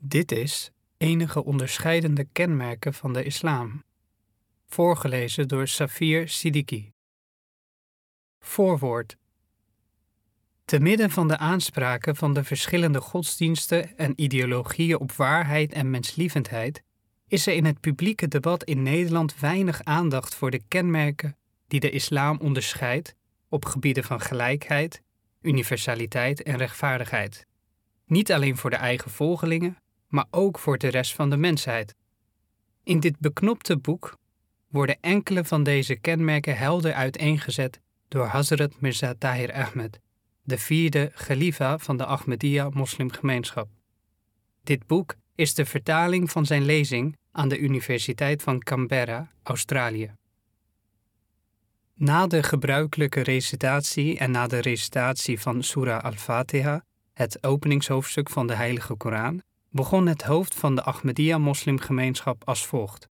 Dit is enige onderscheidende kenmerken van de islam. Voorgelezen door Safir Siddiqui. Voorwoord. Te midden van de aanspraken van de verschillende godsdiensten en ideologieën op waarheid en menslievendheid is er in het publieke debat in Nederland weinig aandacht voor de kenmerken die de islam onderscheidt op gebieden van gelijkheid, universaliteit en rechtvaardigheid. Niet alleen voor de eigen volgelingen, maar ook voor de rest van de mensheid. In dit beknopte boek worden enkele van deze kenmerken helder uiteengezet door Hazrat Mirza Tahir Ahmed, de vierde Khalifa van de Ahmadiyya moslimgemeenschap. Dit boek is de vertaling van zijn lezing aan de Universiteit van Canberra, Australië. Na de gebruikelijke recitatie en na de recitatie van Surah al-Fatiha, het openingshoofdstuk van de Heilige Koran, begon het hoofd van de Ahmadiyya-moslimgemeenschap als volgt.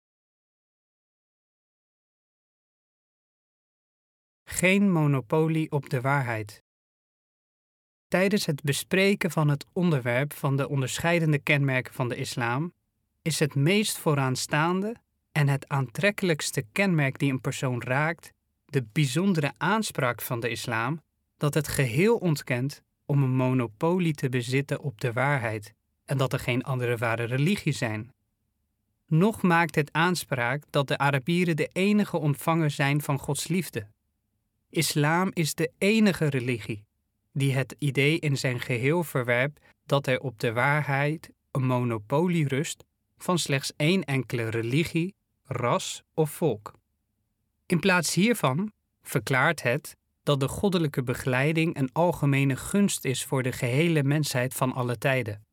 Geen monopolie op de waarheid. Tijdens het bespreken van het onderwerp van de onderscheidende kenmerken van de islam is het meest vooraanstaande en het aantrekkelijkste kenmerk die een persoon raakt de bijzondere aanspraak van de islam dat het geheel ontkent om een monopolie te bezitten op de waarheid en dat er geen andere ware religie zijn. Nog maakt het aanspraak dat de Arabieren de enige ontvanger zijn van Gods liefde. Islam is de enige religie die het idee in zijn geheel verwerpt dat er op de waarheid een monopolie rust van slechts één enkele religie, ras of volk. In plaats hiervan verklaart het dat de goddelijke begeleiding een algemene gunst is voor de gehele mensheid van alle tijden.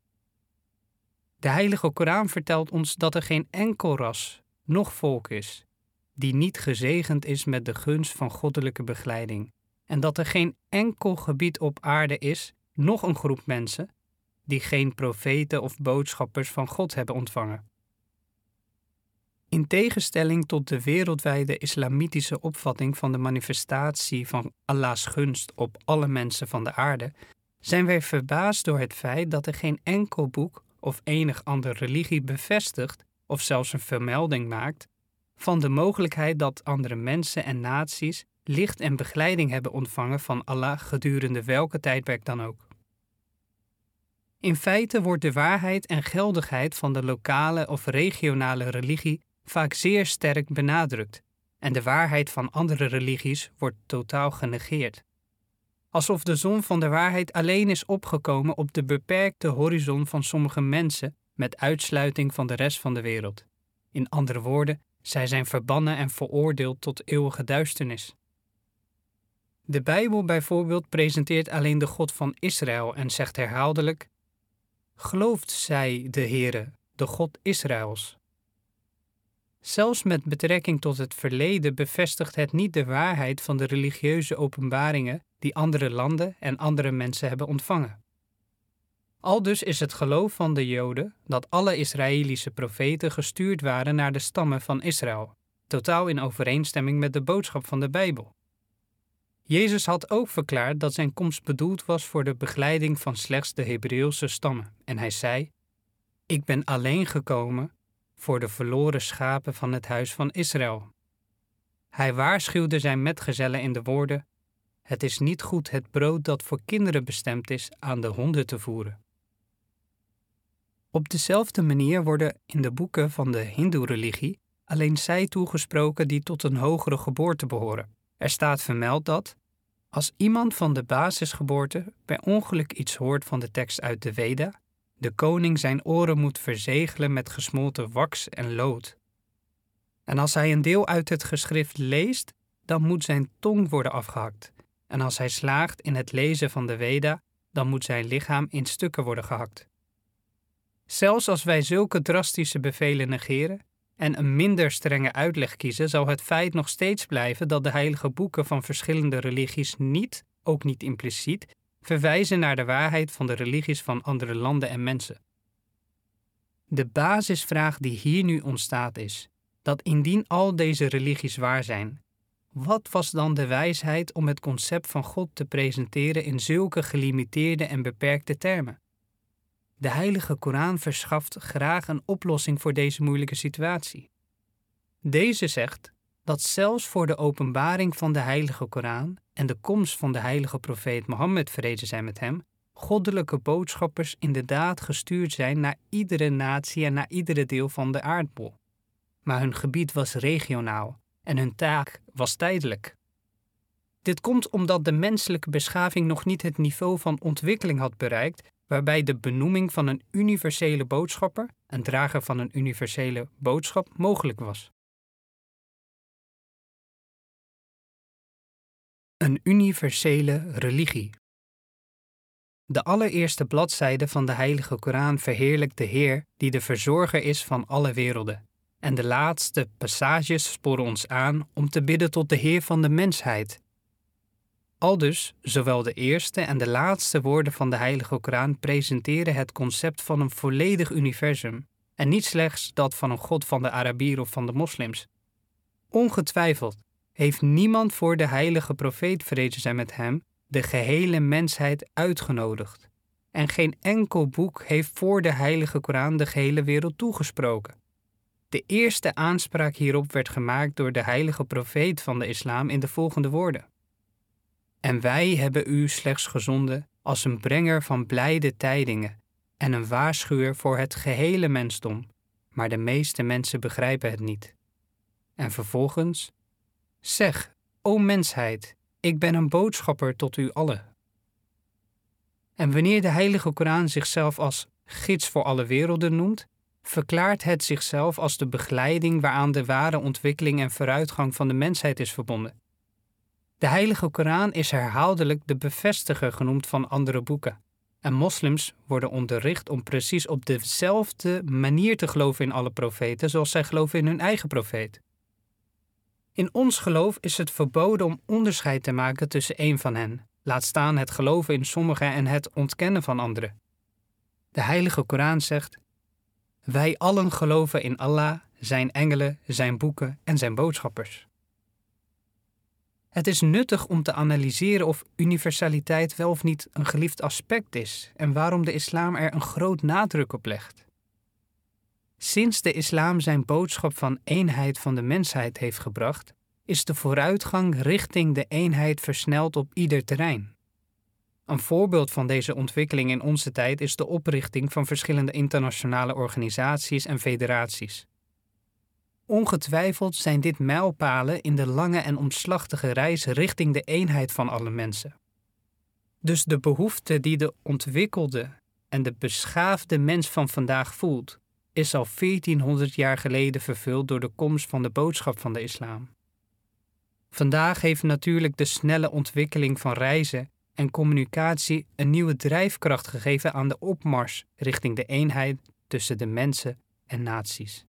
De Heilige Koran vertelt ons dat er geen enkel ras, noch volk is, die niet gezegend is met de gunst van goddelijke begeleiding, en dat er geen enkel gebied op aarde is, noch een groep mensen, die geen profeten of boodschappers van God hebben ontvangen. In tegenstelling tot de wereldwijde islamitische opvatting van de manifestatie van Allahs gunst op alle mensen van de aarde, zijn wij verbaasd door het feit dat er geen enkel boek of enig andere religie bevestigt of zelfs een vermelding maakt van de mogelijkheid dat andere mensen en naties licht en begeleiding hebben ontvangen van Allah gedurende welke tijdperk dan ook. In feite wordt de waarheid en geldigheid van de lokale of regionale religie vaak zeer sterk benadrukt en de waarheid van andere religies wordt totaal genegeerd. Alsof de zon van de waarheid alleen is opgekomen op de beperkte horizon van sommige mensen met uitsluiting van de rest van de wereld. In andere woorden, zij zijn verbannen en veroordeeld tot eeuwige duisternis. De Bijbel bijvoorbeeld presenteert alleen de God van Israël en zegt herhaaldelijk: Gelooft zij de Heere, de God Israëls? Zelfs met betrekking tot het verleden bevestigt het niet de waarheid van de religieuze openbaringen die andere landen en andere mensen hebben ontvangen. Aldus is het geloof van de Joden dat alle Israëlische profeten gestuurd waren naar de stammen van Israël, totaal in overeenstemming met de boodschap van de Bijbel. Jezus had ook verklaard dat zijn komst bedoeld was voor de begeleiding van slechts de Hebreeuwse stammen, en hij zei: Ik ben alleen gekomen voor de verloren schapen van het huis van Israël. Hij waarschuwde zijn metgezellen in de woorden: Het is niet goed het brood dat voor kinderen bestemd is aan de honden te voeren. Op dezelfde manier worden in de boeken van de Hindoe-religie alleen zij toegesproken die tot een hogere geboorte behoren. Er staat vermeld dat, als iemand van de basisgeboorte per ongeluk iets hoort van de tekst uit de Veda, de koning zijn oren moet verzegelen met gesmolten wax en lood. En als hij een deel uit het geschrift leest, dan moet zijn tong worden afgehakt. En als hij slaagt in het lezen van de Veda, dan moet zijn lichaam in stukken worden gehakt. Zelfs als wij zulke drastische bevelen negeren en een minder strenge uitleg kiezen, zal het feit nog steeds blijven dat de heilige boeken van verschillende religies niet, ook niet impliciet, verwijzen naar de waarheid van de religies van andere landen en mensen. De basisvraag die hier nu ontstaat is dat indien al deze religies waar zijn, wat was dan de wijsheid om het concept van God te presenteren in zulke gelimiteerde en beperkte termen? De Heilige Koran verschaft graag een oplossing voor deze moeilijke situatie. Deze zegt dat zelfs voor de openbaring van de Heilige Koran en de komst van de heilige profeet Mohammed vrede zijn met hem, goddelijke boodschappers inderdaad gestuurd zijn naar iedere natie en naar iedere deel van de aardbol. Maar hun gebied was regionaal en hun taak was tijdelijk. Dit komt omdat de menselijke beschaving nog niet het niveau van ontwikkeling had bereikt waarbij de benoeming van een universele boodschapper, een drager van een universele boodschap, mogelijk was. Een universele religie. De allereerste bladzijde van de Heilige Koran verheerlijkt de Heer die de verzorger is van alle werelden. En de laatste passages sporen ons aan om te bidden tot de Heer van de mensheid. Aldus, zowel de eerste en de laatste woorden van de Heilige Koran presenteren het concept van een volledig universum, en niet slechts dat van een God van de Arabieren of van de moslims. Ongetwijfeld heeft niemand voor de heilige profeet vrede zijn met hem de gehele mensheid uitgenodigd. En geen enkel boek heeft voor de heilige Koran de gehele wereld toegesproken. De eerste aanspraak hierop werd gemaakt door de heilige profeet van de islam in de volgende woorden. En wij hebben u slechts gezonden als een brenger van blijde tijdingen en een waarschuwer voor het gehele mensdom, maar de meeste mensen begrijpen het niet. En vervolgens, zeg, o mensheid, ik ben een boodschapper tot u allen. En wanneer de Heilige Koran zichzelf als gids voor alle werelden noemt, verklaart het zichzelf als de begeleiding waaraan de ware ontwikkeling en vooruitgang van de mensheid is verbonden. De Heilige Koran is herhaaldelijk de bevestiger genoemd van andere boeken. En moslims worden onderricht om precies op dezelfde manier te geloven in alle profeten zoals zij geloven in hun eigen profeet. In ons geloof is het verboden om onderscheid te maken tussen één van hen, laat staan het geloven in sommigen en het ontkennen van anderen. De Heilige Koran zegt: Wij allen geloven in Allah, zijn engelen, zijn boeken en zijn boodschappers. Het is nuttig om te analyseren of universaliteit wel of niet een geliefd aspect is en waarom de islam er een groot nadruk op legt. Sinds de islam zijn boodschap van eenheid van de mensheid heeft gebracht, is de vooruitgang richting de eenheid versneld op ieder terrein. Een voorbeeld van deze ontwikkeling in onze tijd is de oprichting van verschillende internationale organisaties en federaties. Ongetwijfeld zijn dit mijlpalen in de lange en omslachtige reis richting de eenheid van alle mensen. Dus de behoefte die de ontwikkelde en de beschaafde mens van vandaag voelt, is al 1400 jaar geleden vervuld door de komst van de boodschap van de islam. Vandaag heeft natuurlijk de snelle ontwikkeling van reizen en communicatie een nieuwe drijfkracht gegeven aan de opmars richting de eenheid tussen de mensen en naties.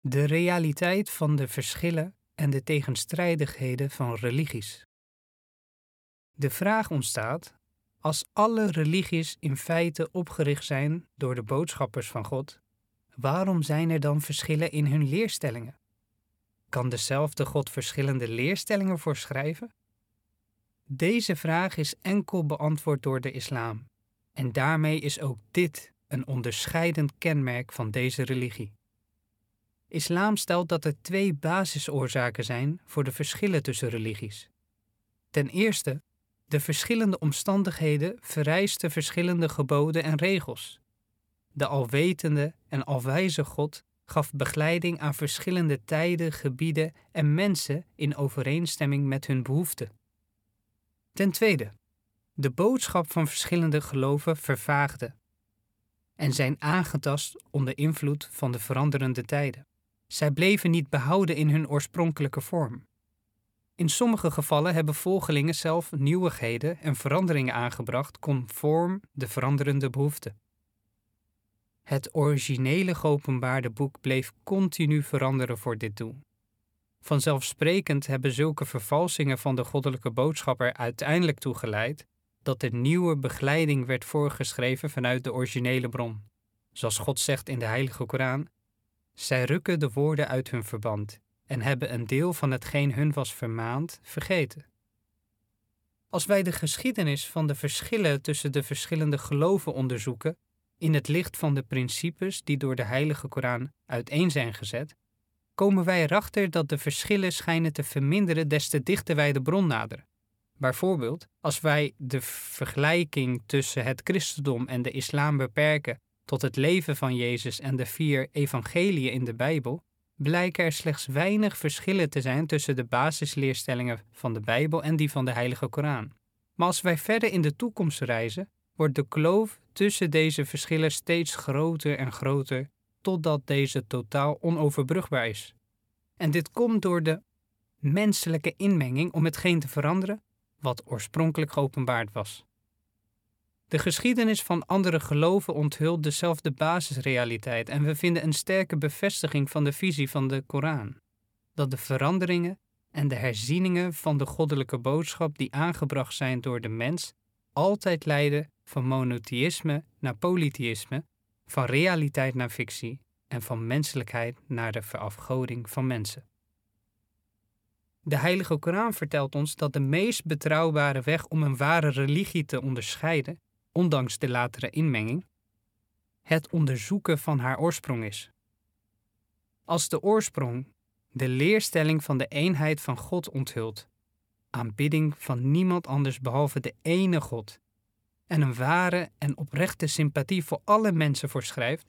De realiteit van de verschillen en de tegenstrijdigheden van religies. De vraag ontstaat: als alle religies in feite opgericht zijn door de boodschappers van God, waarom zijn er dan verschillen in hun leerstellingen? Kan dezelfde God verschillende leerstellingen voorschrijven? Deze vraag is enkel beantwoord door de islam, en daarmee is ook dit een onderscheidend kenmerk van deze religie. Islam stelt dat er twee basisoorzaken zijn voor de verschillen tussen religies. Ten eerste, de verschillende omstandigheden vereisten verschillende geboden en regels. De alwetende en alwijze God gaf begeleiding aan verschillende tijden, gebieden en mensen in overeenstemming met hun behoeften. Ten tweede, de boodschap van verschillende geloven vervaagde en zijn aangetast onder invloed van de veranderende tijden. Zij bleven niet behouden in hun oorspronkelijke vorm. In sommige gevallen hebben volgelingen zelf nieuwigheden en veranderingen aangebracht conform de veranderende behoeften. Het originele geopenbaarde boek bleef continu veranderen voor dit doel. Vanzelfsprekend hebben zulke vervalsingen van de goddelijke boodschap er uiteindelijk toe geleid dat er nieuwe begeleiding werd voorgeschreven vanuit de originele bron. Zoals God zegt in de Heilige Koran: zij rukken de woorden uit hun verband en hebben een deel van hetgeen hun was vermaand vergeten. Als wij de geschiedenis van de verschillen tussen de verschillende geloven onderzoeken, in het licht van de principes die door de Heilige Koran uiteen zijn gezet, komen wij erachter dat de verschillen schijnen te verminderen des te dichter wij de bron naderen. Bijvoorbeeld, als wij de vergelijking tussen het christendom en de islam beperken tot het leven van Jezus en de vier evangeliën in de Bijbel, blijken er slechts weinig verschillen te zijn tussen de basisleerstellingen van de Bijbel en die van de Heilige Koran. Maar als wij verder in de toekomst reizen, wordt de kloof tussen deze verschillen steeds groter en groter, totdat deze totaal onoverbrugbaar is. En dit komt door de menselijke inmenging om hetgeen te veranderen wat oorspronkelijk geopenbaard was. De geschiedenis van andere geloven onthult dezelfde basisrealiteit en we vinden een sterke bevestiging van de visie van de Koran: dat de veranderingen en de herzieningen van de goddelijke boodschap die aangebracht zijn door de mens altijd leiden van monotheïsme naar polytheïsme, van realiteit naar fictie en van menselijkheid naar de verafgoding van mensen. De Heilige Koran vertelt ons dat de meest betrouwbare weg om een ware religie te onderscheiden, ondanks de latere inmenging, het onderzoeken van haar oorsprong is. Als de oorsprong de leerstelling van de eenheid van God onthult, aanbidding van niemand anders behalve de ene God, en een ware en oprechte sympathie voor alle mensen voorschrijft,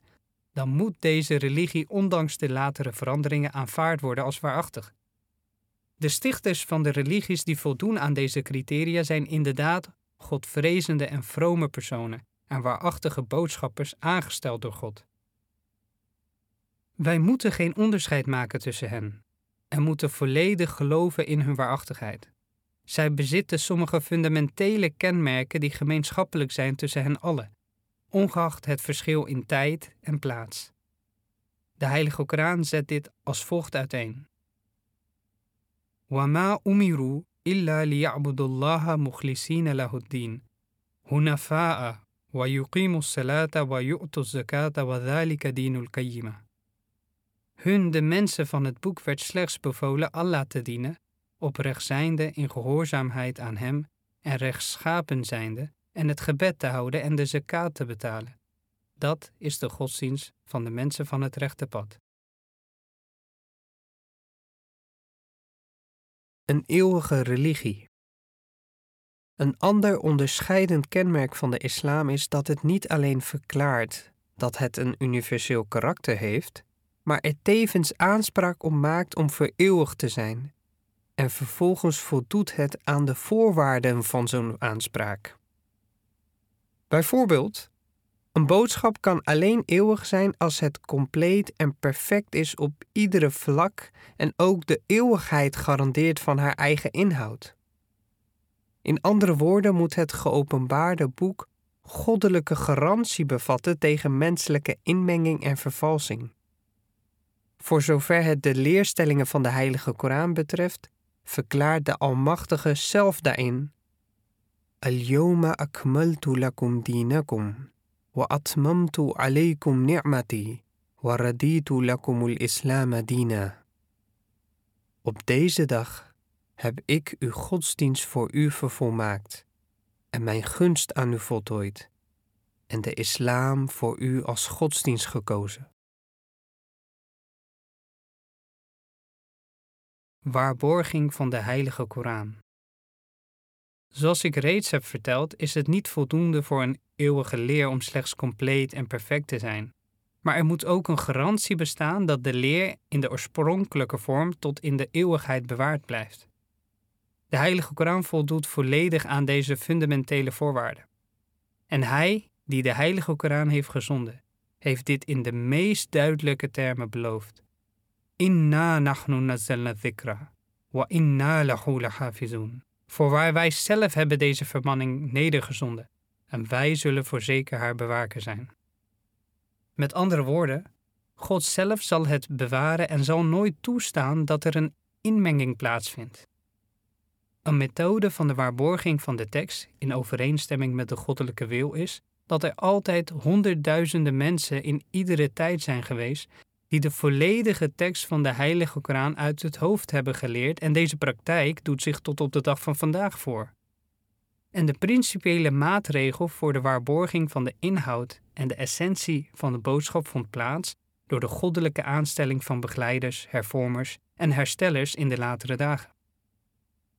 dan moet deze religie ondanks de latere veranderingen aanvaard worden als waarachtig. De stichters van de religies die voldoen aan deze criteria zijn inderdaad godvrezende en vrome personen en waarachtige boodschappers aangesteld door God. Wij moeten geen onderscheid maken tussen hen en moeten volledig geloven in hun waarachtigheid. Zij bezitten sommige fundamentele kenmerken die gemeenschappelijk zijn tussen hen allen, ongeacht het verschil in tijd en plaats. De Heilige Koran zet dit als volgt uiteen. Wama umiru إلا ليعبدوا الله مخلصين له الدين هنفاء ويقيموا الصلاة ويؤتوا الزكاة وذلك دين القيمة. Hun, de mensen van het boek, werd slechts bevolen Allah te dienen, oprecht zijnde in gehoorzaamheid aan hem en rechtschapen zijnde, en het gebed te houden en de zakat te betalen. Dat is de godsdienst van de mensen van het rechte pad. Een eeuwige religie. Een ander onderscheidend kenmerk van de islam is dat het niet alleen verklaart dat het een universeel karakter heeft, maar er tevens aanspraak op maakt om vereeuwigd te zijn. En vervolgens voldoet het aan de voorwaarden van zo'n aanspraak. Bijvoorbeeld, een boodschap kan alleen eeuwig zijn als het compleet en perfect is op iedere vlak en ook de eeuwigheid garandeert van haar eigen inhoud. In andere woorden moet het geopenbaarde boek goddelijke garantie bevatten tegen menselijke inmenging en vervalsing. Voor zover het de leerstellingen van de Heilige Koran betreft, verklaart de Almachtige zelf daarin: Al-yawma akmaltu lakum dinakum وأتممت عليكم نعمتي ورضيت لكم الإسلام دينا. Op deze dag heb ik uw godsdienst voor u vervolmaakt en mijn gunst aan u voltooid en de islam voor u als godsdienst gekozen. Waarborging van de Heilige Koran. Zoals ik reeds heb verteld, is het niet voldoende voor een eeuwige leer om slechts compleet en perfect te zijn. Maar er moet ook een garantie bestaan dat de leer in de oorspronkelijke vorm tot in de eeuwigheid bewaard blijft. De Heilige Koran voldoet volledig aan deze fundamentele voorwaarden. En hij, die de Heilige Koran heeft gezonden, heeft dit in de meest duidelijke termen beloofd. Inna nahnu dhikra, wa inna lahu lahafizun. Voorwaar wij zelf hebben deze vermanning nedergezonden en wij zullen voorzeker haar bewaker zijn. Met andere woorden, God zelf zal het bewaren en zal nooit toestaan dat er een inmenging plaatsvindt. Een methode van de waarborging van de tekst in overeenstemming met de goddelijke wil is dat er altijd honderdduizenden mensen in iedere tijd zijn geweest die de volledige tekst van de Heilige Koran uit het hoofd hebben geleerd en deze praktijk doet zich tot op de dag van vandaag voor. en de principiële maatregel voor de waarborging van de inhoud en de essentie van de boodschap vond plaats door de goddelijke aanstelling van begeleiders, hervormers en herstellers in de latere dagen.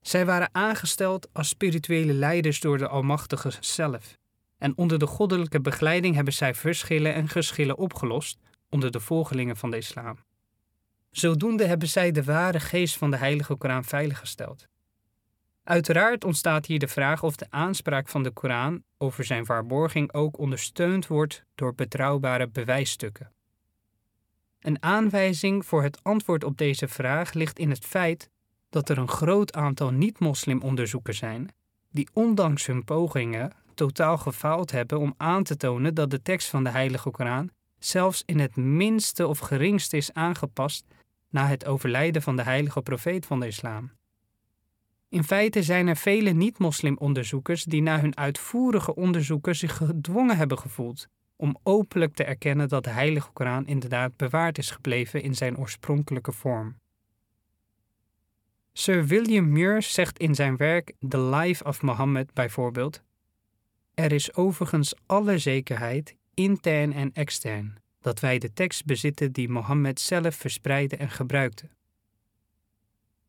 Zij waren aangesteld als spirituele leiders door de Almachtige zelf, en onder de goddelijke begeleiding hebben zij verschillen en geschillen opgelost onder de volgelingen van de islam. Zodoende hebben zij de ware geest van de Heilige Koran veiliggesteld. Uiteraard ontstaat hier de vraag of de aanspraak van de Koran over zijn waarborging ook ondersteund wordt door betrouwbare bewijsstukken. Een aanwijzing voor het antwoord op deze vraag ligt in het feit dat er een groot aantal niet-moslim-onderzoekers zijn die ondanks hun pogingen totaal gefaald hebben om aan te tonen dat de tekst van de Heilige Koran zelfs in het minste of geringste is aangepast na het overlijden van de heilige profeet van de islam. In feite zijn er vele niet-moslim-onderzoekers die na hun uitvoerige onderzoeken zich gedwongen hebben gevoeld om openlijk te erkennen dat de Heilige Koran inderdaad bewaard is gebleven in zijn oorspronkelijke vorm. Sir William Muir zegt in zijn werk The Life of Muhammad bijvoorbeeld: Er is overigens alle zekerheid, intern en extern, dat wij de tekst bezitten die Mohammed zelf verspreidde en gebruikte.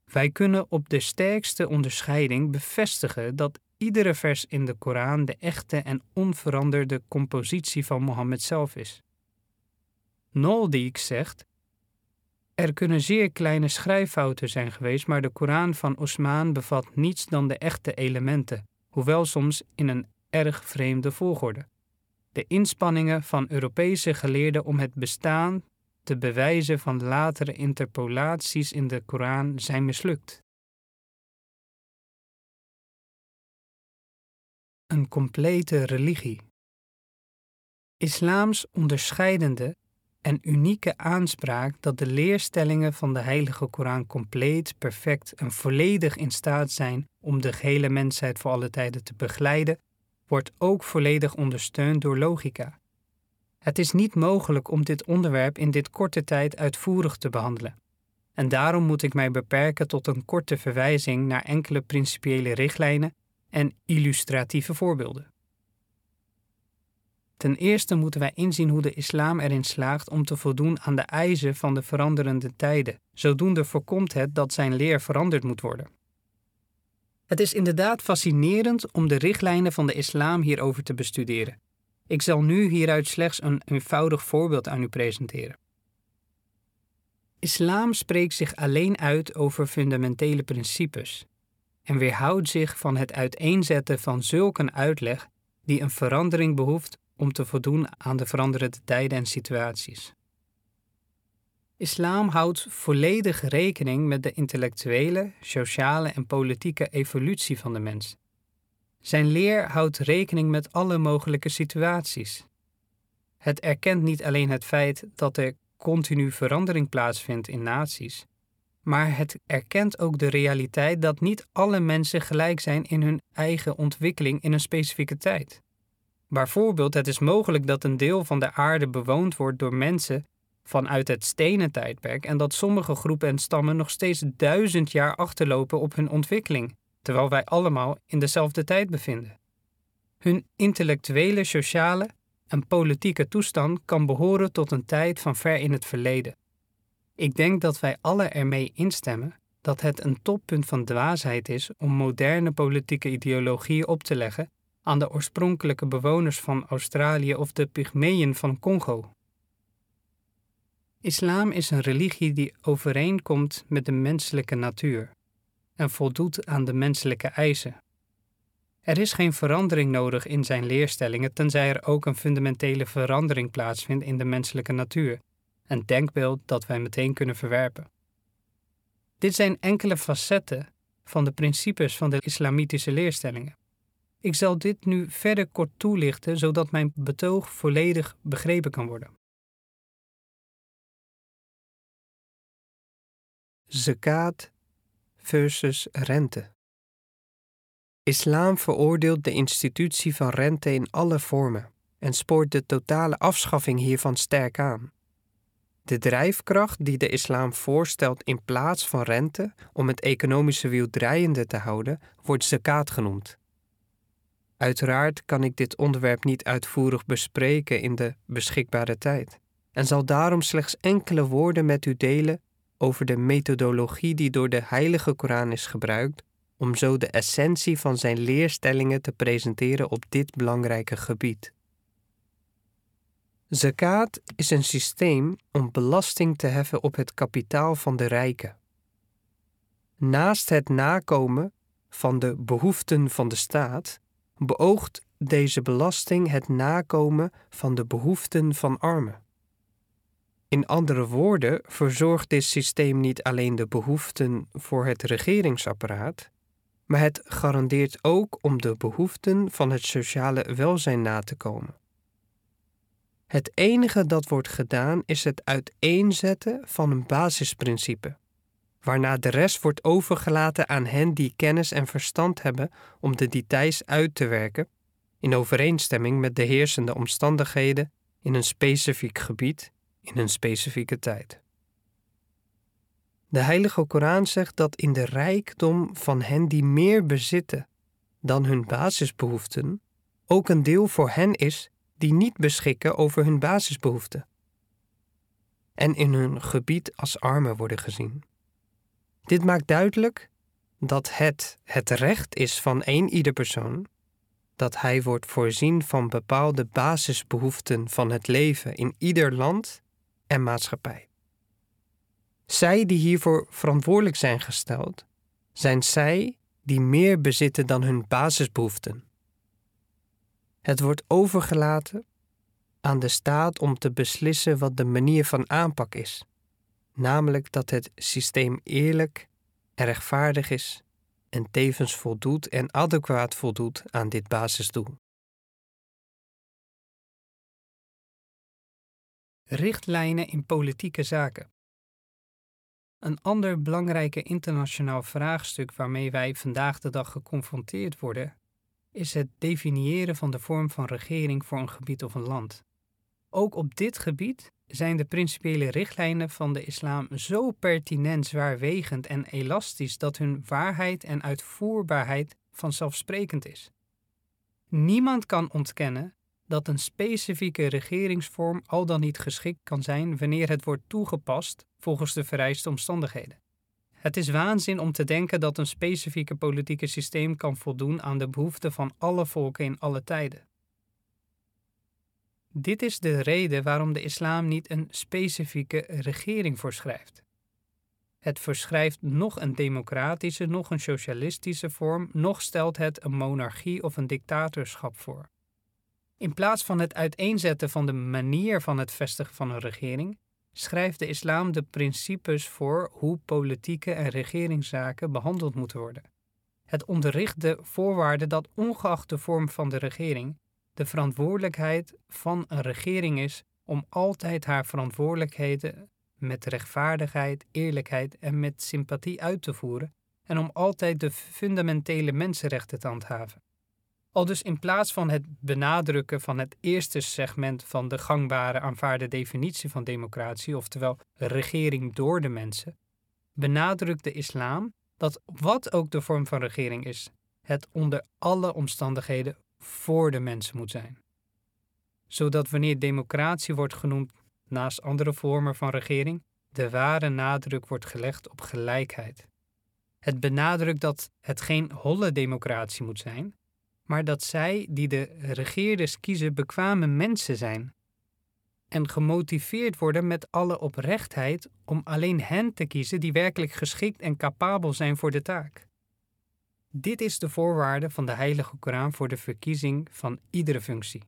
Wij kunnen op de sterkste onderscheiding bevestigen dat iedere vers in de Koran de echte en onveranderde compositie van Mohammed zelf is. Noldiek zegt: Er kunnen zeer kleine schrijffouten zijn geweest, maar de Koran van Osmaan bevat niets dan de echte elementen, hoewel soms in een erg vreemde volgorde. De inspanningen van Europese geleerden om het bestaan te bewijzen van latere interpolaties in de Koran zijn mislukt. Een complete religie. Islams onderscheidende en unieke aanspraak dat de leerstellingen van de Heilige Koran compleet, perfect en volledig in staat zijn om de gehele mensheid voor alle tijden te begeleiden, wordt ook volledig ondersteund door logica het is niet mogelijk om dit onderwerp in dit korte tijd uitvoerig te behandelen. En daarom moet ik mij beperken tot een korte verwijzing naar enkele principiële richtlijnen en illustratieve voorbeelden. Ten eerste moeten wij inzien hoe de islam erin slaagt om te voldoen aan de eisen van de veranderende tijden. Zodoende voorkomt het dat zijn leer veranderd moet worden. Het is inderdaad fascinerend om de richtlijnen van de islam hierover te bestuderen. Ik zal nu hieruit slechts een eenvoudig voorbeeld aan u presenteren. Islam spreekt zich alleen uit over fundamentele principes en weerhoudt zich van het uiteenzetten van zulk een uitleg die een verandering behoeft om te voldoen aan de veranderende tijden en situaties. Islam houdt volledig rekening met de intellectuele, sociale en politieke evolutie van de mens zijn leer houdt rekening met alle mogelijke situaties. Het erkent niet alleen het feit dat er continu verandering plaatsvindt in naties, maar het erkent ook de realiteit dat niet alle mensen gelijk zijn in hun eigen ontwikkeling in een specifieke tijd. Bijvoorbeeld, het is mogelijk dat een deel van de aarde bewoond wordt door mensen vanuit het stenen tijdperk en dat sommige groepen en stammen nog steeds duizend jaar achterlopen op hun ontwikkeling terwijl wij allemaal in dezelfde tijd bevinden. Hun intellectuele, sociale en politieke toestand kan behoren tot een tijd van ver in het verleden. Ik denk dat wij alle ermee instemmen dat het een toppunt van dwaasheid is om moderne politieke ideologieën op te leggen aan de oorspronkelijke bewoners van Australië of de Pygmeeën van Congo. Islam is een religie die overeenkomt met de menselijke natuur en voldoet aan de menselijke eisen. Er is geen verandering nodig in zijn leerstellingen, tenzij er ook een fundamentele verandering plaatsvindt in de menselijke natuur, een denkbeeld dat wij meteen kunnen verwerpen. Dit zijn enkele facetten van de principes van de islamitische leerstellingen. Ik zal dit nu verder kort toelichten, zodat mijn betoog volledig begrepen kan worden. Zakat versus rente. Islam veroordeelt de institutie van rente in alle vormen en spoort de totale afschaffing hiervan sterk aan. De drijfkracht die de islam voorstelt in plaats van rente om het economische wiel draaiende te houden, wordt zakat genoemd. Uiteraard kan ik dit onderwerp niet uitvoerig bespreken in de beschikbare tijd en zal daarom slechts enkele woorden met u delen over de methodologie die door de Heilige Koran is gebruikt om zo de essentie van zijn leerstellingen te presenteren op dit belangrijke gebied. Zakat is een systeem om belasting te heffen op het kapitaal van de rijken. Naast het nakomen van de behoeften van de staat, beoogt deze belasting het nakomen van de behoeften van armen. In andere woorden verzorgt dit systeem niet alleen de behoeften voor het regeringsapparaat, maar het garandeert ook om de behoeften van het sociale welzijn na te komen. Het enige dat wordt gedaan is het uiteenzetten van een basisprincipe, waarna de rest wordt overgelaten aan hen die kennis en verstand hebben om de details uit te werken, in overeenstemming met de heersende omstandigheden in een specifiek gebied in een specifieke tijd. De Heilige Koran zegt dat in de rijkdom van hen die meer bezitten dan hun basisbehoeften, ook een deel voor hen is die niet beschikken over hun basisbehoeften en in hun gebied als armen worden gezien. Dit maakt duidelijk dat het het recht is van een ieder persoon dat hij wordt voorzien van bepaalde basisbehoeften van het leven in ieder land en maatschappij. Zij die hiervoor verantwoordelijk zijn gesteld, zijn zij die meer bezitten dan hun basisbehoeften. Het wordt overgelaten aan de staat om te beslissen wat de manier van aanpak is, namelijk dat het systeem eerlijk en rechtvaardig is en tevens voldoet en adequaat voldoet aan dit basisdoel. Richtlijnen in politieke zaken. Een ander belangrijke internationaal vraagstuk waarmee wij vandaag de dag geconfronteerd worden, is het definiëren van de vorm van regering voor een gebied of een land. Ook op dit gebied zijn de principiële richtlijnen van de islam zo pertinent, zwaarwegend en elastisch dat hun waarheid en uitvoerbaarheid vanzelfsprekend is. Niemand kan ontkennen dat een specifieke regeringsvorm al dan niet geschikt kan zijn wanneer het wordt toegepast volgens de vereiste omstandigheden. Het is waanzin om te denken dat een specifieke politieke systeem kan voldoen aan de behoeften van alle volken in alle tijden. Dit is de reden waarom de islam niet een specifieke regering voorschrijft. Het verschrijft nog een democratische, nog een socialistische vorm, nog stelt het een monarchie of een dictatorschap voor. In plaats van het uiteenzetten van de manier van het vestigen van een regering, schrijft de islam de principes voor hoe politieke en regeringszaken behandeld moeten worden. Het onderricht de voorwaarde dat ongeacht de vorm van de regering, de verantwoordelijkheid van een regering is om altijd haar verantwoordelijkheden met rechtvaardigheid, eerlijkheid en met sympathie uit te voeren en om altijd de fundamentele mensenrechten te handhaven. Al dus in plaats van het benadrukken van het eerste segment van de gangbare aanvaarde definitie van democratie, oftewel regering door de mensen, benadrukt de islam dat wat ook de vorm van regering is, het onder alle omstandigheden voor de mensen moet zijn. Zodat wanneer democratie wordt genoemd naast andere vormen van regering, de ware nadruk wordt gelegd op gelijkheid. Het benadrukt dat het geen holle democratie moet zijn, maar dat zij die de regeerders kiezen bekwame mensen zijn en gemotiveerd worden met alle oprechtheid om alleen hen te kiezen die werkelijk geschikt en capabel zijn voor de taak. Dit is de voorwaarde van de Heilige Koran voor de verkiezing van iedere functie.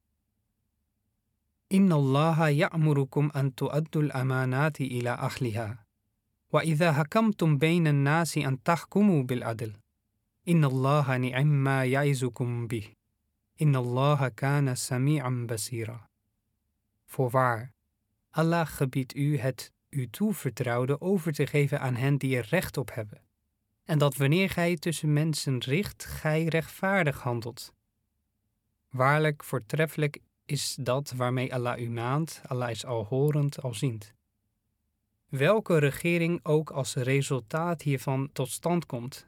Inna Allah ya'murukum an tu'addul amanati ila ahliha. Wa idha hakamtum bayna an-nasi an tahkumu bil adl. إن الله نعم ما يعظكم به إن الله كان سميعا basira. Voorwaar, Allah gebiedt u het u toevertrouwde over te geven aan hen die er recht op hebben. En dat wanneer gij tussen mensen richt, gij rechtvaardig handelt. Waarlijk voortreffelijk is dat waarmee Allah u maant, Allah is alhorend, alziend. Welke regering ook als resultaat hiervan tot stand komt,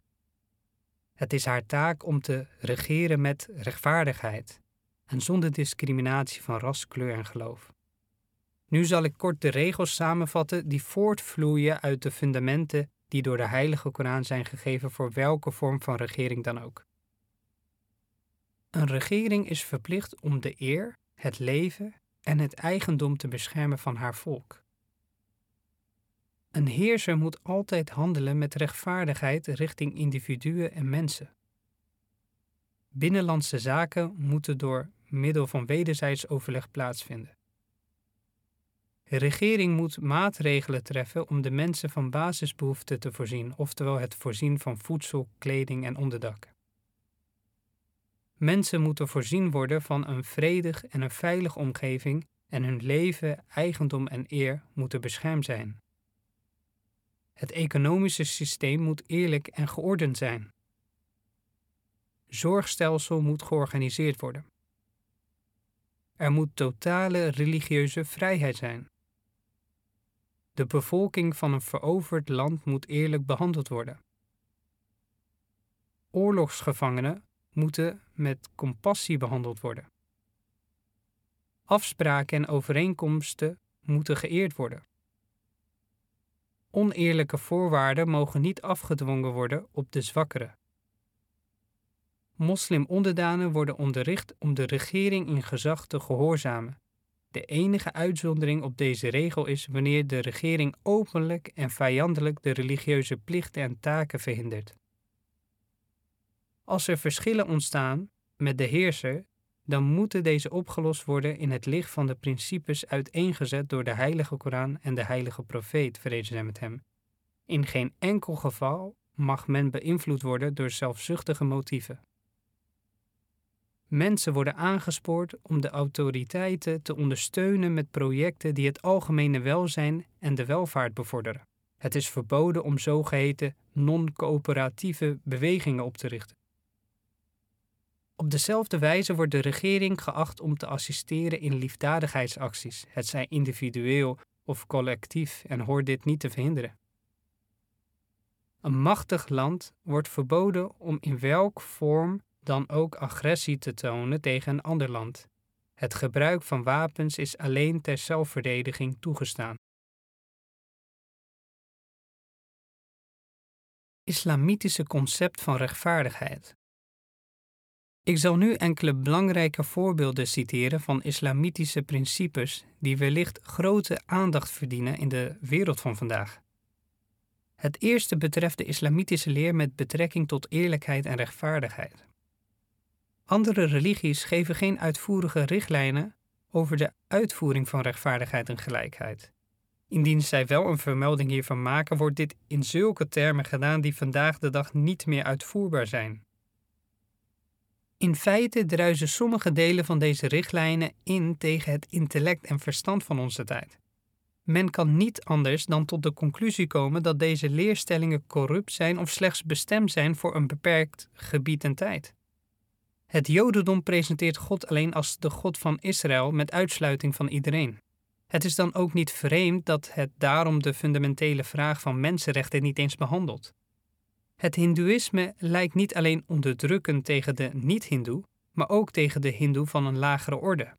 het is haar taak om te regeren met rechtvaardigheid en zonder discriminatie van ras, kleur en geloof. Nu zal ik kort de regels samenvatten die voortvloeien uit de fundamenten die door de Heilige Koran zijn gegeven voor welke vorm van regering dan ook. Een regering is verplicht om de eer, het leven en het eigendom te beschermen van haar volk. Een heerser moet altijd handelen met rechtvaardigheid richting individuen en mensen. Binnenlandse zaken moeten door middel van wederzijds overleg plaatsvinden. De regering moet maatregelen treffen om de mensen van basisbehoeften te voorzien, oftewel het voorzien van voedsel, kleding en onderdak. Mensen moeten voorzien worden van een vredig en een veilige omgeving en hun leven, eigendom en eer moeten beschermd zijn. Het economische systeem moet eerlijk en geordend zijn. Zorgstelsel moet georganiseerd worden. Er moet totale religieuze vrijheid zijn. De bevolking van een veroverd land moet eerlijk behandeld worden. Oorlogsgevangenen moeten met compassie behandeld worden. Afspraken en overeenkomsten moeten geëerd worden. Oneerlijke voorwaarden mogen niet afgedwongen worden op de zwakkeren. Moslim-onderdanen worden onderricht om de regering in gezag te gehoorzamen. De enige uitzondering op deze regel is wanneer de regering openlijk en vijandelijk de religieuze plichten en taken verhindert. Als er verschillen ontstaan met de heerser, dan moeten deze opgelost worden in het licht van de principes uiteengezet door de Heilige Koran en de Heilige Profeet, vrede zij met hem. In geen enkel geval mag men beïnvloed worden door zelfzuchtige motieven. Mensen worden aangespoord om de autoriteiten te ondersteunen met projecten die het algemene welzijn en de welvaart bevorderen. Het is verboden om zogeheten non-coöperatieve bewegingen op te richten. Op dezelfde wijze wordt de regering geacht om te assisteren in liefdadigheidsacties, het zij individueel of collectief, en hoort dit niet te verhinderen. Een machtig land wordt verboden om in welk vorm dan ook agressie te tonen tegen een ander land. Het gebruik van wapens is alleen ter zelfverdediging toegestaan. Islamitische concept van rechtvaardigheid. Ik zal nu enkele belangrijke voorbeelden citeren van islamitische principes die wellicht grote aandacht verdienen in de wereld van vandaag. Het eerste betreft de islamitische leer met betrekking tot eerlijkheid en rechtvaardigheid. Andere religies geven geen uitvoerige richtlijnen over de uitvoering van rechtvaardigheid en gelijkheid. Indien zij wel een vermelding hiervan maken, wordt dit in zulke termen gedaan die vandaag de dag niet meer uitvoerbaar zijn. In feite druisen sommige delen van deze richtlijnen in tegen het intellect en verstand van onze tijd. Men kan niet anders dan tot de conclusie komen dat deze leerstellingen corrupt zijn of slechts bestemd zijn voor een beperkt gebied en tijd. Het Jodendom presenteert God alleen als de God van Israël met uitsluiting van iedereen. Het is dan ook niet vreemd dat het daarom de fundamentele vraag van mensenrechten niet eens behandelt. Het Hindoeïsme lijkt niet alleen onderdrukkend tegen de niet-Hindoe, maar ook tegen de Hindoe van een lagere orde.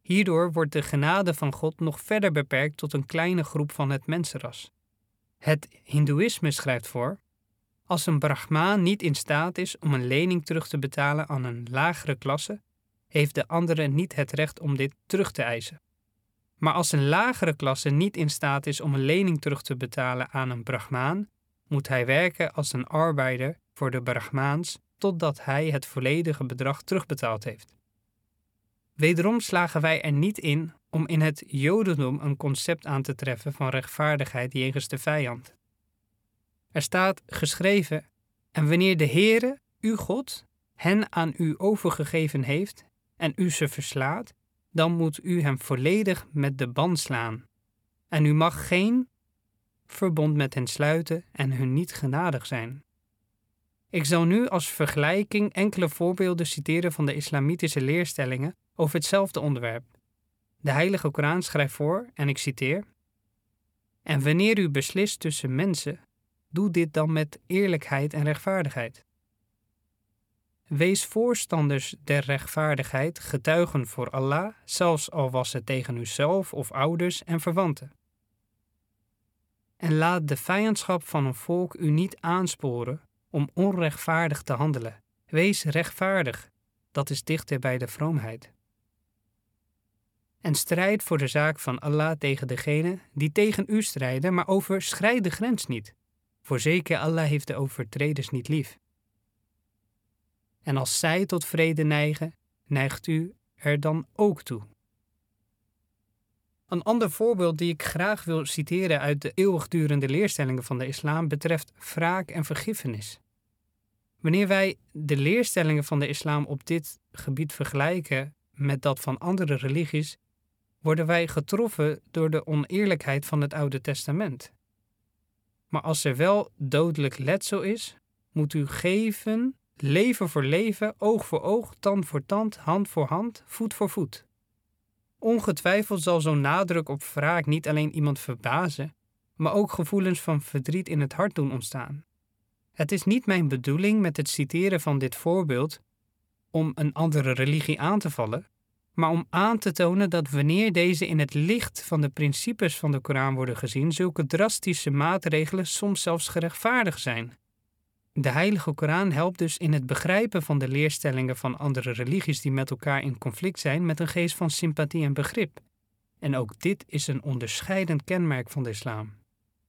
Hierdoor wordt de genade van God nog verder beperkt tot een kleine groep van het mensenras. Het Hindoeïsme schrijft voor: als een Brahmaan niet in staat is om een lening terug te betalen aan een lagere klasse, heeft de andere niet het recht om dit terug te eisen. Maar als een lagere klasse niet in staat is om een lening terug te betalen aan een Brahmaan, moet hij werken als een arbeider voor de Brahmaans totdat hij het volledige bedrag terugbetaald heeft. Wederom slagen wij er niet in om in het Jodendom een concept aan te treffen van rechtvaardigheid jegens de vijand. Er staat geschreven: En wanneer de Heere, uw God, hen aan u overgegeven heeft en u ze verslaat, dan moet u hem volledig met de band slaan. En u mag geen verbond met hen sluiten en hun niet genadig zijn. Ik zal nu als vergelijking enkele voorbeelden citeren van de islamitische leerstellingen over hetzelfde onderwerp. De Heilige Koran schrijft voor, en ik citeer: En wanneer u beslist tussen mensen, doe dit dan met eerlijkheid en rechtvaardigheid. Wees voorstanders der rechtvaardigheid, getuigen voor Allah, zelfs al was het tegen uzelf of ouders en verwanten. En laat de vijandschap van een volk u niet aansporen om onrechtvaardig te handelen. Wees rechtvaardig, dat is dichter bij de vroomheid. En strijd voor de zaak van Allah tegen degene die tegen u strijden, maar overschrijd de grens niet. Voorzeker Allah heeft de overtreders niet lief. En als zij tot vrede neigen, neigt u er dan ook toe. Een ander voorbeeld die ik graag wil citeren uit de eeuwigdurende leerstellingen van de islam betreft wraak en vergiffenis. Wanneer wij de leerstellingen van de islam op dit gebied vergelijken met dat van andere religies, worden wij getroffen door de oneerlijkheid van het Oude Testament. Maar als er wel dodelijk letsel is, moet u geven, leven voor leven, oog voor oog, tand voor tand, hand voor hand, voet voor voet. Ongetwijfeld zal zo'n nadruk op wraak niet alleen iemand verbazen, maar ook gevoelens van verdriet in het hart doen ontstaan. Het is niet mijn bedoeling met het citeren van dit voorbeeld om een andere religie aan te vallen, maar om aan te tonen dat wanneer deze in het licht van de principes van de Koran worden gezien, zulke drastische maatregelen soms zelfs gerechtvaardigd zijn. De Heilige Koran helpt dus in het begrijpen van de leerstellingen van andere religies die met elkaar in conflict zijn met een geest van sympathie en begrip. En ook dit is een onderscheidend kenmerk van de islam.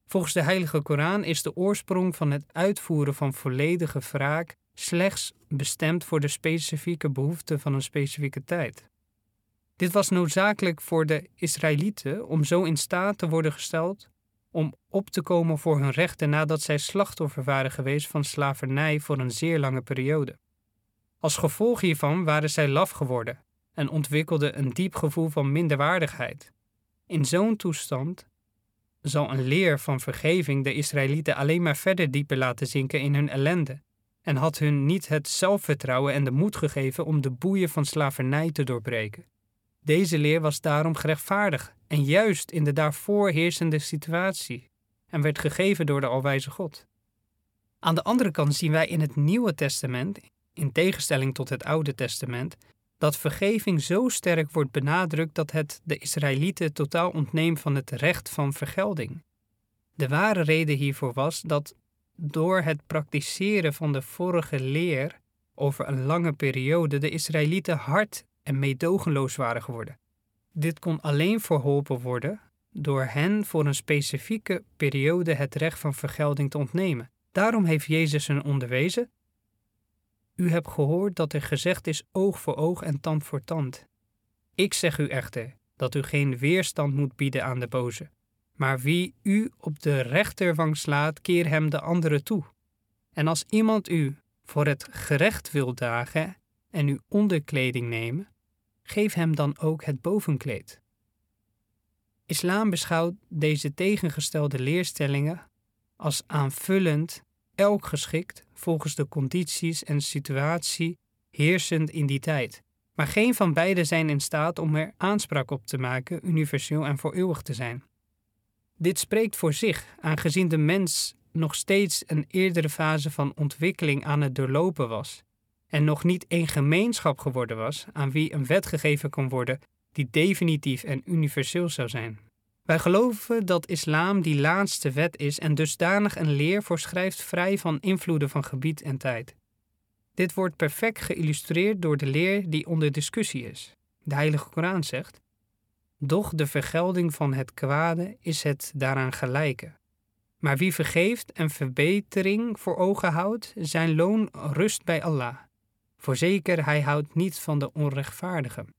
Volgens de Heilige Koran is de oorsprong van het uitvoeren van volledige wraak slechts bestemd voor de specifieke behoeften van een specifieke tijd. Dit was noodzakelijk voor de Israëlieten om zo in staat te worden gesteld om op te komen voor hun rechten nadat zij slachtoffer waren geweest van slavernij voor een zeer lange periode. Als gevolg hiervan waren zij laf geworden en ontwikkelden een diep gevoel van minderwaardigheid. In zo'n toestand zal een leer van vergeving de Israëlieten alleen maar verder dieper laten zinken in hun ellende en had hun niet het zelfvertrouwen en de moed gegeven om de boeien van slavernij te doorbreken. Deze leer was daarom gerechtvaardigd en juist in de daarvoor heersende situatie en werd gegeven door de Alwijze God. Aan de andere kant zien wij in het Nieuwe Testament, in tegenstelling tot het Oude Testament, dat vergeving zo sterk wordt benadrukt dat het de Israëlieten totaal ontneemt van het recht van vergelding. De ware reden hiervoor was dat door het praktiseren van de vorige leer over een lange periode de Israëlieten hard en meedogenloos waren geworden. Dit kon alleen verholpen worden door hen voor een specifieke periode het recht van vergelding te ontnemen. Daarom heeft Jezus hen onderwezen: U hebt gehoord dat er gezegd is oog voor oog en tand voor tand. Ik zeg u echter dat u geen weerstand moet bieden aan de boze. Maar wie u op de rechterwang slaat, keer hem de andere toe. En als iemand u voor het gerecht wil dagen en uw onderkleding nemen, geef hem dan ook het bovenkleed. Islam beschouwt deze tegengestelde leerstellingen als aanvullend, elk geschikt volgens de condities en situatie heersend in die tijd. Maar geen van beide zijn in staat om er aanspraak op te maken universeel en voor eeuwig te zijn. Dit spreekt voor zich, aangezien de mens nog steeds een eerdere fase van ontwikkeling aan het doorlopen was en nog niet één gemeenschap geworden was aan wie een wet gegeven kon worden die definitief en universeel zou zijn. Wij geloven dat islam die laatste wet is en dusdanig een leer voorschrijft vrij van invloeden van gebied en tijd. Dit wordt perfect geïllustreerd door de leer die onder discussie is. De Heilige Koran zegt: Doch de vergelding van het kwade is het daaraan gelijke. Maar wie vergeeft en verbetering voor ogen houdt, zijn loon rust bij Allah. Voorzeker, hij houdt niet van de onrechtvaardigen.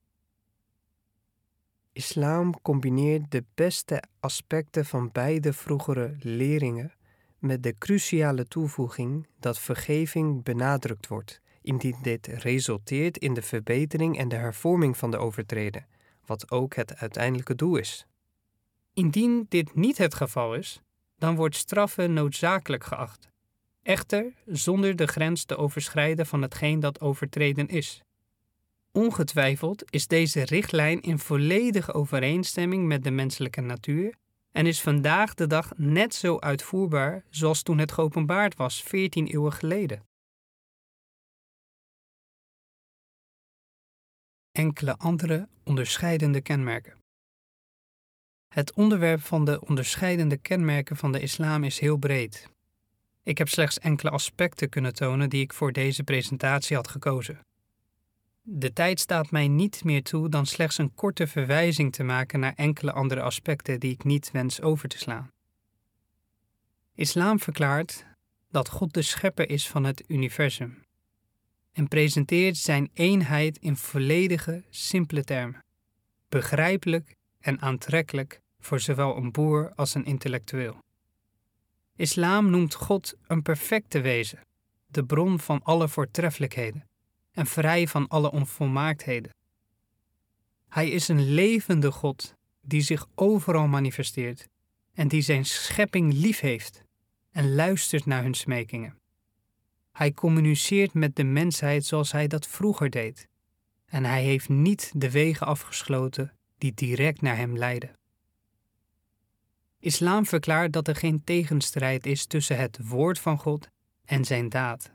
Islam combineert de beste aspecten van beide vroegere leringen met de cruciale toevoeging dat vergeving benadrukt wordt, indien dit resulteert in de verbetering en de hervorming van de overtreden, wat ook het uiteindelijke doel is. Indien dit niet het geval is, dan wordt straffen noodzakelijk geacht echter zonder de grens te overschrijden van hetgeen dat overtreden is. Ongetwijfeld is deze richtlijn in volledige overeenstemming met de menselijke natuur en is vandaag de dag net zo uitvoerbaar zoals toen het geopenbaard was 14 eeuwen geleden. enkele andere onderscheidende kenmerken. Het onderwerp van de onderscheidende kenmerken van de islam is heel breed. Ik heb slechts enkele aspecten kunnen tonen die ik voor deze presentatie had gekozen. De tijd staat mij niet meer toe dan slechts een korte verwijzing te maken naar enkele andere aspecten die ik niet wens over te slaan. Islam verklaart dat God de schepper is van het universum en presenteert zijn eenheid in volledige, simpele termen, begrijpelijk en aantrekkelijk voor zowel een boer als een intellectueel. Islam noemt God een perfecte wezen, de bron van alle voortreffelijkheden en vrij van alle onvolmaaktheden. Hij is een levende God die zich overal manifesteert en die zijn schepping lief heeft en luistert naar hun smekingen. Hij communiceert met de mensheid zoals hij dat vroeger deed, en hij heeft niet de wegen afgesloten die direct naar hem leiden. Islam verklaart dat er geen tegenstrijd is tussen het woord van God en zijn daad.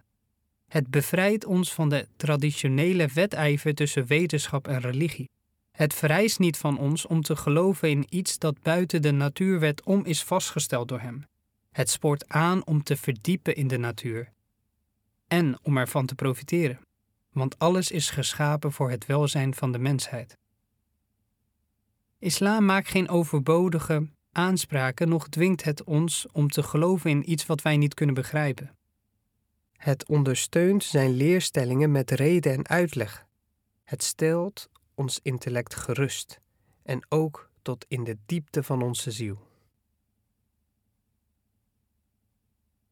Het bevrijdt ons van de traditionele wedijver tussen wetenschap en religie. Het vereist niet van ons om te geloven in iets dat buiten de natuurwet om is vastgesteld door hem. Het spoort aan om te verdiepen in de natuur en om ervan te profiteren, want alles is geschapen voor het welzijn van de mensheid. Islam maakt geen overbodige aanspraken, noch dwingt het ons om te geloven in iets wat wij niet kunnen begrijpen. Het ondersteunt zijn leerstellingen met reden en uitleg. Het stelt ons intellect gerust en ook tot in de diepte van onze ziel.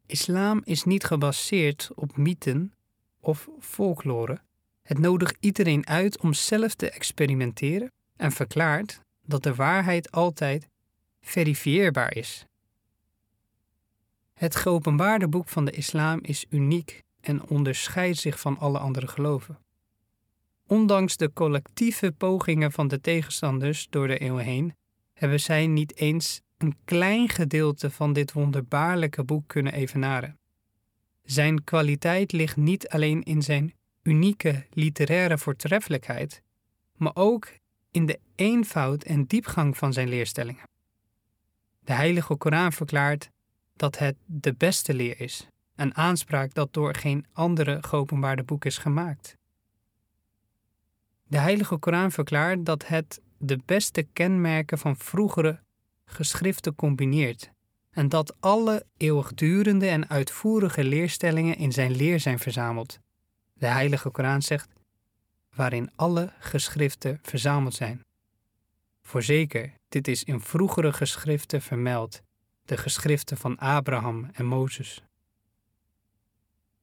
Islam is niet gebaseerd op mythen of folklore. Het nodigt iedereen uit om zelf te experimenteren en verklaart dat de waarheid altijd verifieerbaar is. Het geopenbaarde boek van de islam is uniek en onderscheidt zich van alle andere geloven. Ondanks de collectieve pogingen van de tegenstanders door de eeuwen heen, hebben zij niet eens een klein gedeelte van dit wonderbaarlijke boek kunnen evenaren. Zijn kwaliteit ligt niet alleen in zijn unieke literaire voortreffelijkheid, maar ook in de eenvoud en diepgang van zijn leerstellingen. De Heilige Koran verklaart dat het de beste leer is, een aanspraak dat door geen andere geopenbaarde boek is gemaakt. De Heilige Koran verklaart dat het de beste kenmerken van vroegere geschriften combineert en dat alle eeuwigdurende en uitvoerige leerstellingen in zijn leer zijn verzameld. De Heilige Koran zegt, waarin alle geschriften verzameld zijn. Voorzeker, dit is in vroegere geschriften vermeld, de geschriften van Abraham en Mozes.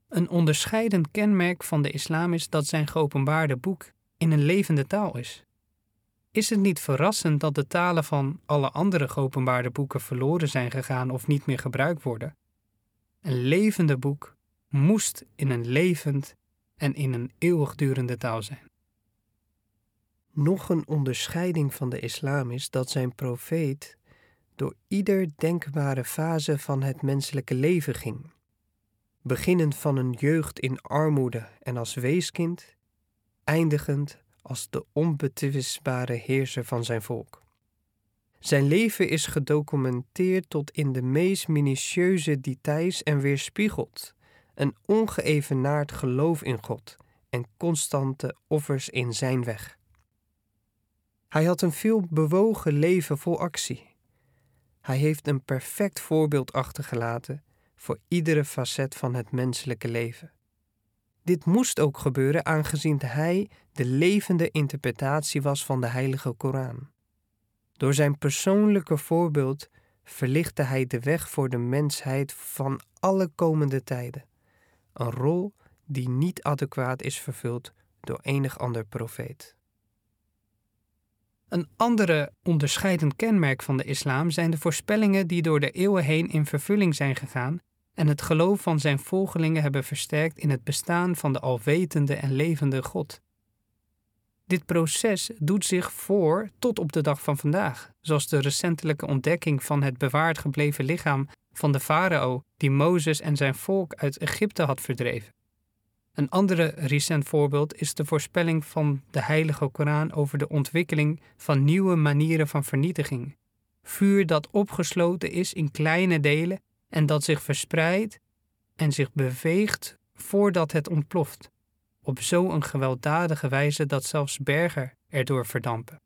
Een onderscheidend kenmerk van de islam is dat zijn geopenbaarde boek in een levende taal is. Is het niet verrassend dat de talen van alle andere geopenbaarde boeken verloren zijn gegaan of niet meer gebruikt worden? Een levende boek moest in een levend en in een eeuwigdurende taal zijn. Nog een onderscheiding van de islam is dat zijn profeet door ieder denkbare fase van het menselijke leven ging. Beginnend van een jeugd in armoede en als weeskind, eindigend als de onbetwistbare heerser van zijn volk. Zijn leven is gedocumenteerd tot in de meest minutieuze details en weerspiegelt een ongeëvenaard geloof in God en constante offers in zijn weg. Hij had een veel bewogen leven vol actie. Hij heeft een perfect voorbeeld achtergelaten voor iedere facet van het menselijke leven. Dit moest ook gebeuren aangezien hij de levende interpretatie was van de Heilige Koran. Door zijn persoonlijke voorbeeld verlichtte hij de weg voor de mensheid van alle komende tijden, een rol die niet adequaat is vervuld door enig ander profeet. Een andere onderscheidend kenmerk van de islam zijn de voorspellingen die door de eeuwen heen in vervulling zijn gegaan en het geloof van zijn volgelingen hebben versterkt in het bestaan van de alwetende en levende God. Dit proces doet zich voor tot op de dag van vandaag, zoals de recentelijke ontdekking van het bewaard gebleven lichaam van de farao die Mozes en zijn volk uit Egypte had verdreven. Een andere recent voorbeeld is de voorspelling van de Heilige Koran over de ontwikkeling van nieuwe manieren van vernietiging. Vuur dat opgesloten is in kleine delen en dat zich verspreidt en zich beweegt voordat het ontploft, op zo'n gewelddadige wijze dat zelfs bergen erdoor verdampen.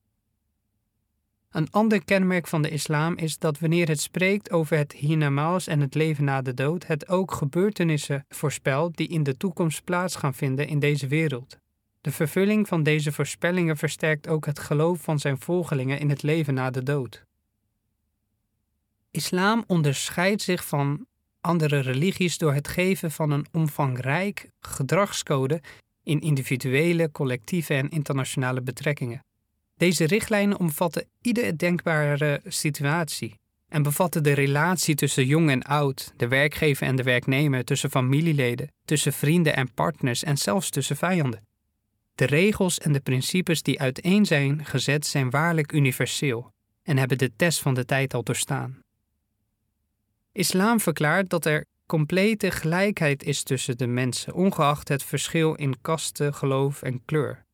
Een ander kenmerk van de islam is dat wanneer het spreekt over het hiernamaals en het leven na de dood, het ook gebeurtenissen voorspelt die in de toekomst plaats gaan vinden in deze wereld. De vervulling van deze voorspellingen versterkt ook het geloof van zijn volgelingen in het leven na de dood. Islam onderscheidt zich van andere religies door het geven van een omvangrijk gedragscode in individuele, collectieve en internationale betrekkingen. Deze richtlijnen omvatten iedere denkbare situatie en bevatten de relatie tussen jong en oud, de werkgever en de werknemer, tussen familieleden, tussen vrienden en partners en zelfs tussen vijanden. De regels en de principes die uiteen zijn gezet zijn waarlijk universeel en hebben de test van de tijd al doorstaan. Islam verklaart dat er complete gelijkheid is tussen de mensen, ongeacht het verschil in kasten, geloof en kleur.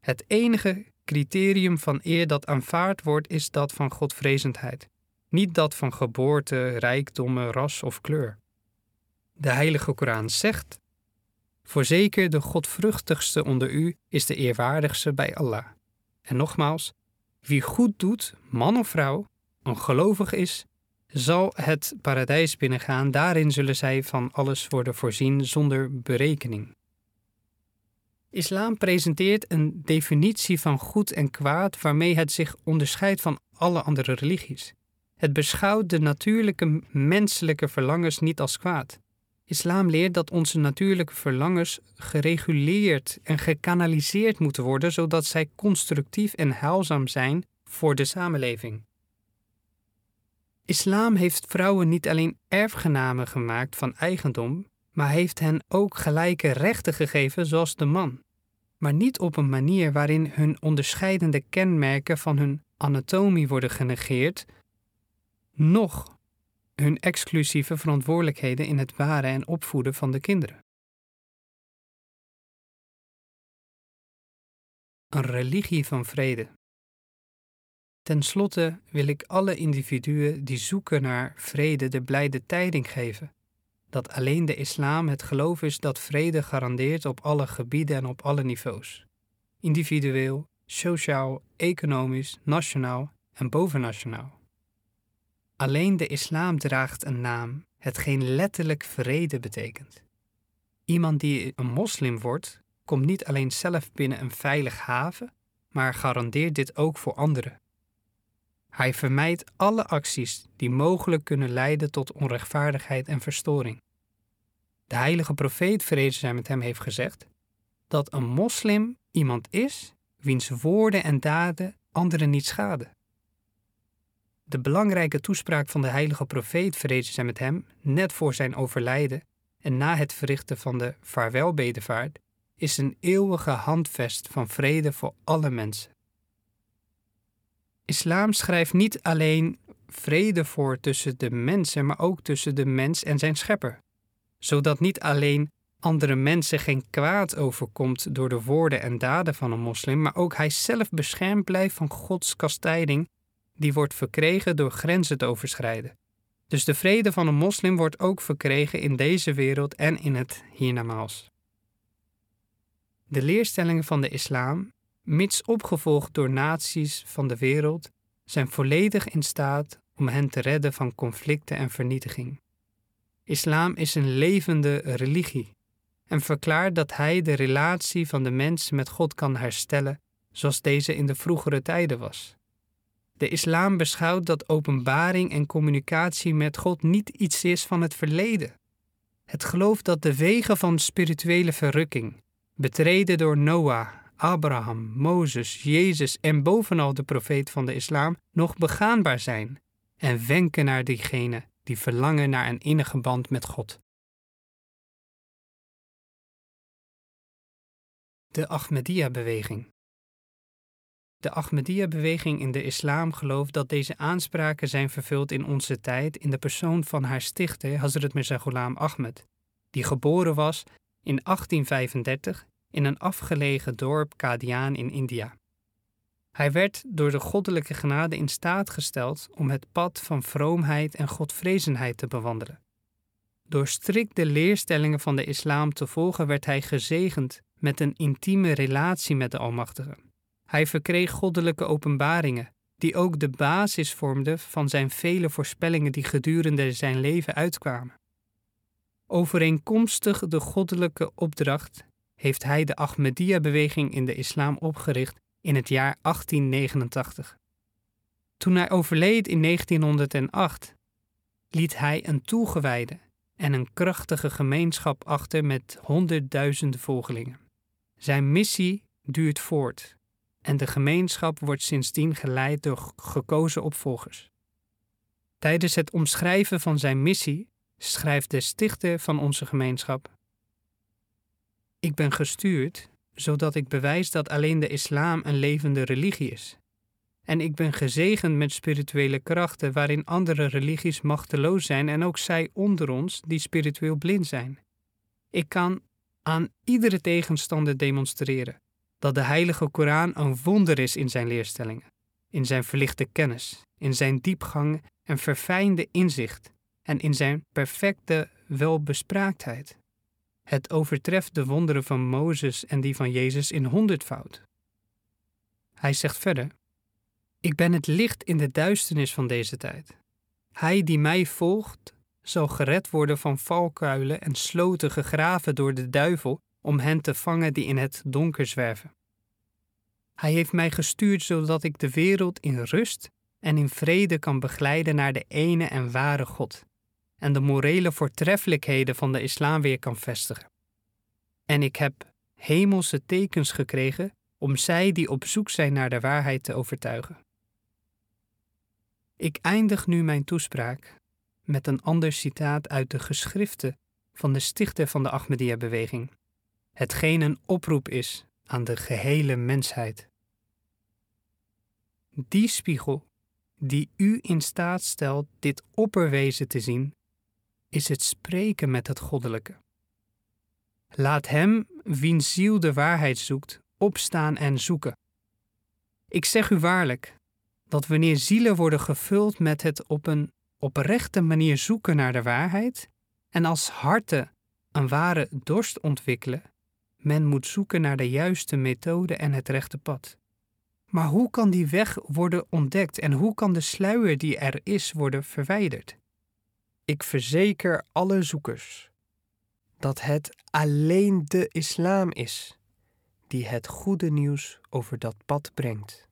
Het enige criterium van eer dat aanvaard wordt is dat van godvrezendheid, niet dat van geboorte, rijkdommen, ras of kleur. De Heilige Koran zegt: Voorzeker de godvruchtigste onder u is de eerwaardigste bij Allah. En nogmaals, wie goed doet, man of vrouw, een gelovig is, zal het paradijs binnengaan. Daarin zullen zij van alles worden voorzien zonder berekening. Islam presenteert een definitie van goed en kwaad waarmee het zich onderscheidt van alle andere religies. Het beschouwt de natuurlijke menselijke verlangens niet als kwaad. Islam leert dat onze natuurlijke verlangens gereguleerd en gekanaliseerd moeten worden zodat zij constructief en heilzaam zijn voor de samenleving. Islam heeft vrouwen niet alleen erfgenamen gemaakt van eigendom, maar heeft hen ook gelijke rechten gegeven zoals de man, maar niet op een manier waarin hun onderscheidende kenmerken van hun anatomie worden genegeerd, noch hun exclusieve verantwoordelijkheden in het baren en opvoeden van de kinderen. Een religie van vrede. Ten slotte wil ik alle individuen die zoeken naar vrede de blijde tijding geven dat alleen de islam het geloof is dat vrede garandeert op alle gebieden en op alle niveaus. Individueel, sociaal, economisch, nationaal en bovennationaal. Alleen de islam draagt een naam, hetgeen letterlijk vrede betekent. Iemand die een moslim wordt, komt niet alleen zelf binnen een veilig haven, maar garandeert dit ook voor anderen. Hij vermijdt alle acties die mogelijk kunnen leiden tot onrechtvaardigheid en verstoring. De heilige profeet, vrede zij met hem, heeft gezegd dat een moslim iemand is wiens woorden en daden anderen niet schaden. De belangrijke toespraak van de heilige profeet, vrede zij met hem, net voor zijn overlijden en na het verrichten van de vaarwelbedevaart, is een eeuwige handvest van vrede voor alle mensen. Islam schrijft niet alleen vrede voor tussen de mensen, maar ook tussen de mens en zijn schepper. Zodat niet alleen andere mensen geen kwaad overkomt door de woorden en daden van een moslim, maar ook hij zelf beschermd blijft van Gods kastijding, die wordt verkregen door grenzen te overschrijden. Dus de vrede van een moslim wordt ook verkregen in deze wereld en in het hiernamaals. De leerstellingen van de islam mits opgevolgd door naties van de wereld, zijn volledig in staat om hen te redden van conflicten en vernietiging. Islam is een levende religie en verklaart dat hij de relatie van de mens met God kan herstellen zoals deze in de vroegere tijden was. De islam beschouwt dat openbaring en communicatie met God niet iets is van het verleden. Het gelooft dat de wegen van spirituele verrukking, betreden door Noah, Abraham, Mozes, Jezus en bovenal de profeet van de islam nog begaanbaar zijn en wenken naar diegenen die verlangen naar een innige band met God. De Ahmadiyya-beweging De Ahmadiyya-beweging in de islam gelooft dat deze aanspraken zijn vervuld in onze tijd in de persoon van haar stichter Hazrat Mirza Ghulam Ahmed, die geboren was in 1835 in een afgelegen dorp Kadiaan in India. Hij werd door de goddelijke genade in staat gesteld om het pad van vroomheid en godvrezenheid te bewandelen. Door strikt de leerstellingen van de islam te volgen werd hij gezegend met een intieme relatie met de Almachtige. Hij verkreeg goddelijke openbaringen, die ook de basis vormden van zijn vele voorspellingen die gedurende zijn leven uitkwamen. Overeenkomstig de goddelijke opdracht heeft hij de Ahmadiyya-beweging in de islam opgericht in het jaar 1889. Toen hij overleed in 1908, liet hij een toegewijde en een krachtige gemeenschap achter met honderdduizenden volgelingen. Zijn missie duurt voort en de gemeenschap wordt sindsdien geleid door gekozen opvolgers. Tijdens het omschrijven van zijn missie schrijft de stichter van onze gemeenschap: Ik ben gestuurd zodat ik bewijs dat alleen de islam een levende religie is. En ik ben gezegend met spirituele krachten waarin andere religies machteloos zijn en ook zij onder ons die spiritueel blind zijn. Ik kan aan iedere tegenstander demonstreren dat de Heilige Koran een wonder is in zijn leerstellingen, in zijn verlichte kennis, in zijn diepgang en verfijnde inzicht en in zijn perfecte welbespraaktheid. Het overtreft de wonderen van Mozes en die van Jezus in honderdvoud. Hij zegt verder: Ik ben het licht in de duisternis van deze tijd. Hij die mij volgt, zal gered worden van valkuilen en sloten gegraven door de duivel om hen te vangen die in het donker zwerven. Hij heeft mij gestuurd zodat ik de wereld in rust en in vrede kan begeleiden naar de ene en ware God en de morele voortreffelijkheden van de islam weer kan vestigen. En ik heb hemelse tekens gekregen om zij die op zoek zijn naar de waarheid te overtuigen. Ik eindig nu mijn toespraak met een ander citaat uit de geschriften van de stichter van de Ahmadiyya-beweging, hetgeen een oproep is aan de gehele mensheid. Die spiegel die u in staat stelt dit opperwezen te zien, is het spreken met het goddelijke. Laat hem, wiens ziel de waarheid zoekt, opstaan en zoeken. Ik zeg u waarlijk dat wanneer zielen worden gevuld met het op een oprechte manier zoeken naar de waarheid en als harten een ware dorst ontwikkelen, men moet zoeken naar de juiste methode en het rechte pad. Maar hoe kan die weg worden ontdekt en hoe kan de sluier die er is worden verwijderd? Ik verzeker alle zoekers dat het alleen de islam is die het goede nieuws over dat pad brengt.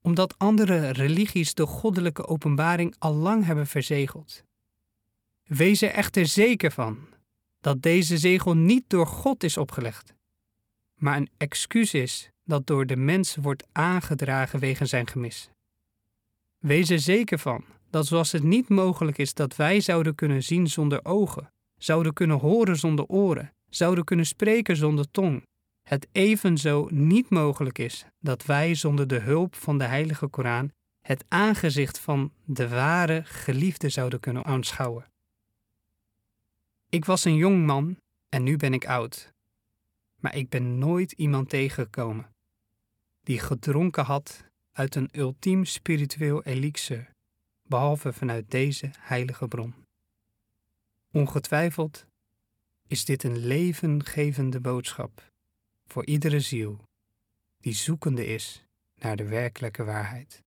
Omdat andere religies de goddelijke openbaring al lang hebben verzegeld. Wees er echter zeker van dat deze zegel niet door God is opgelegd, maar een excuus is dat door de mens wordt aangedragen wegens zijn gemis. Wees er zeker van dat zoals het niet mogelijk is dat wij zouden kunnen zien zonder ogen, zouden kunnen horen zonder oren, zouden kunnen spreken zonder tong, het evenzo niet mogelijk is dat wij zonder de hulp van de Heilige Koran het aangezicht van de ware geliefde zouden kunnen aanschouwen. Ik was een jong man en nu ben ik oud, maar ik ben nooit iemand tegengekomen die gedronken had uit een ultiem spiritueel elixir behalve vanuit deze heilige bron. Ongetwijfeld is dit een levengevende boodschap voor iedere ziel die zoekende is naar de werkelijke waarheid.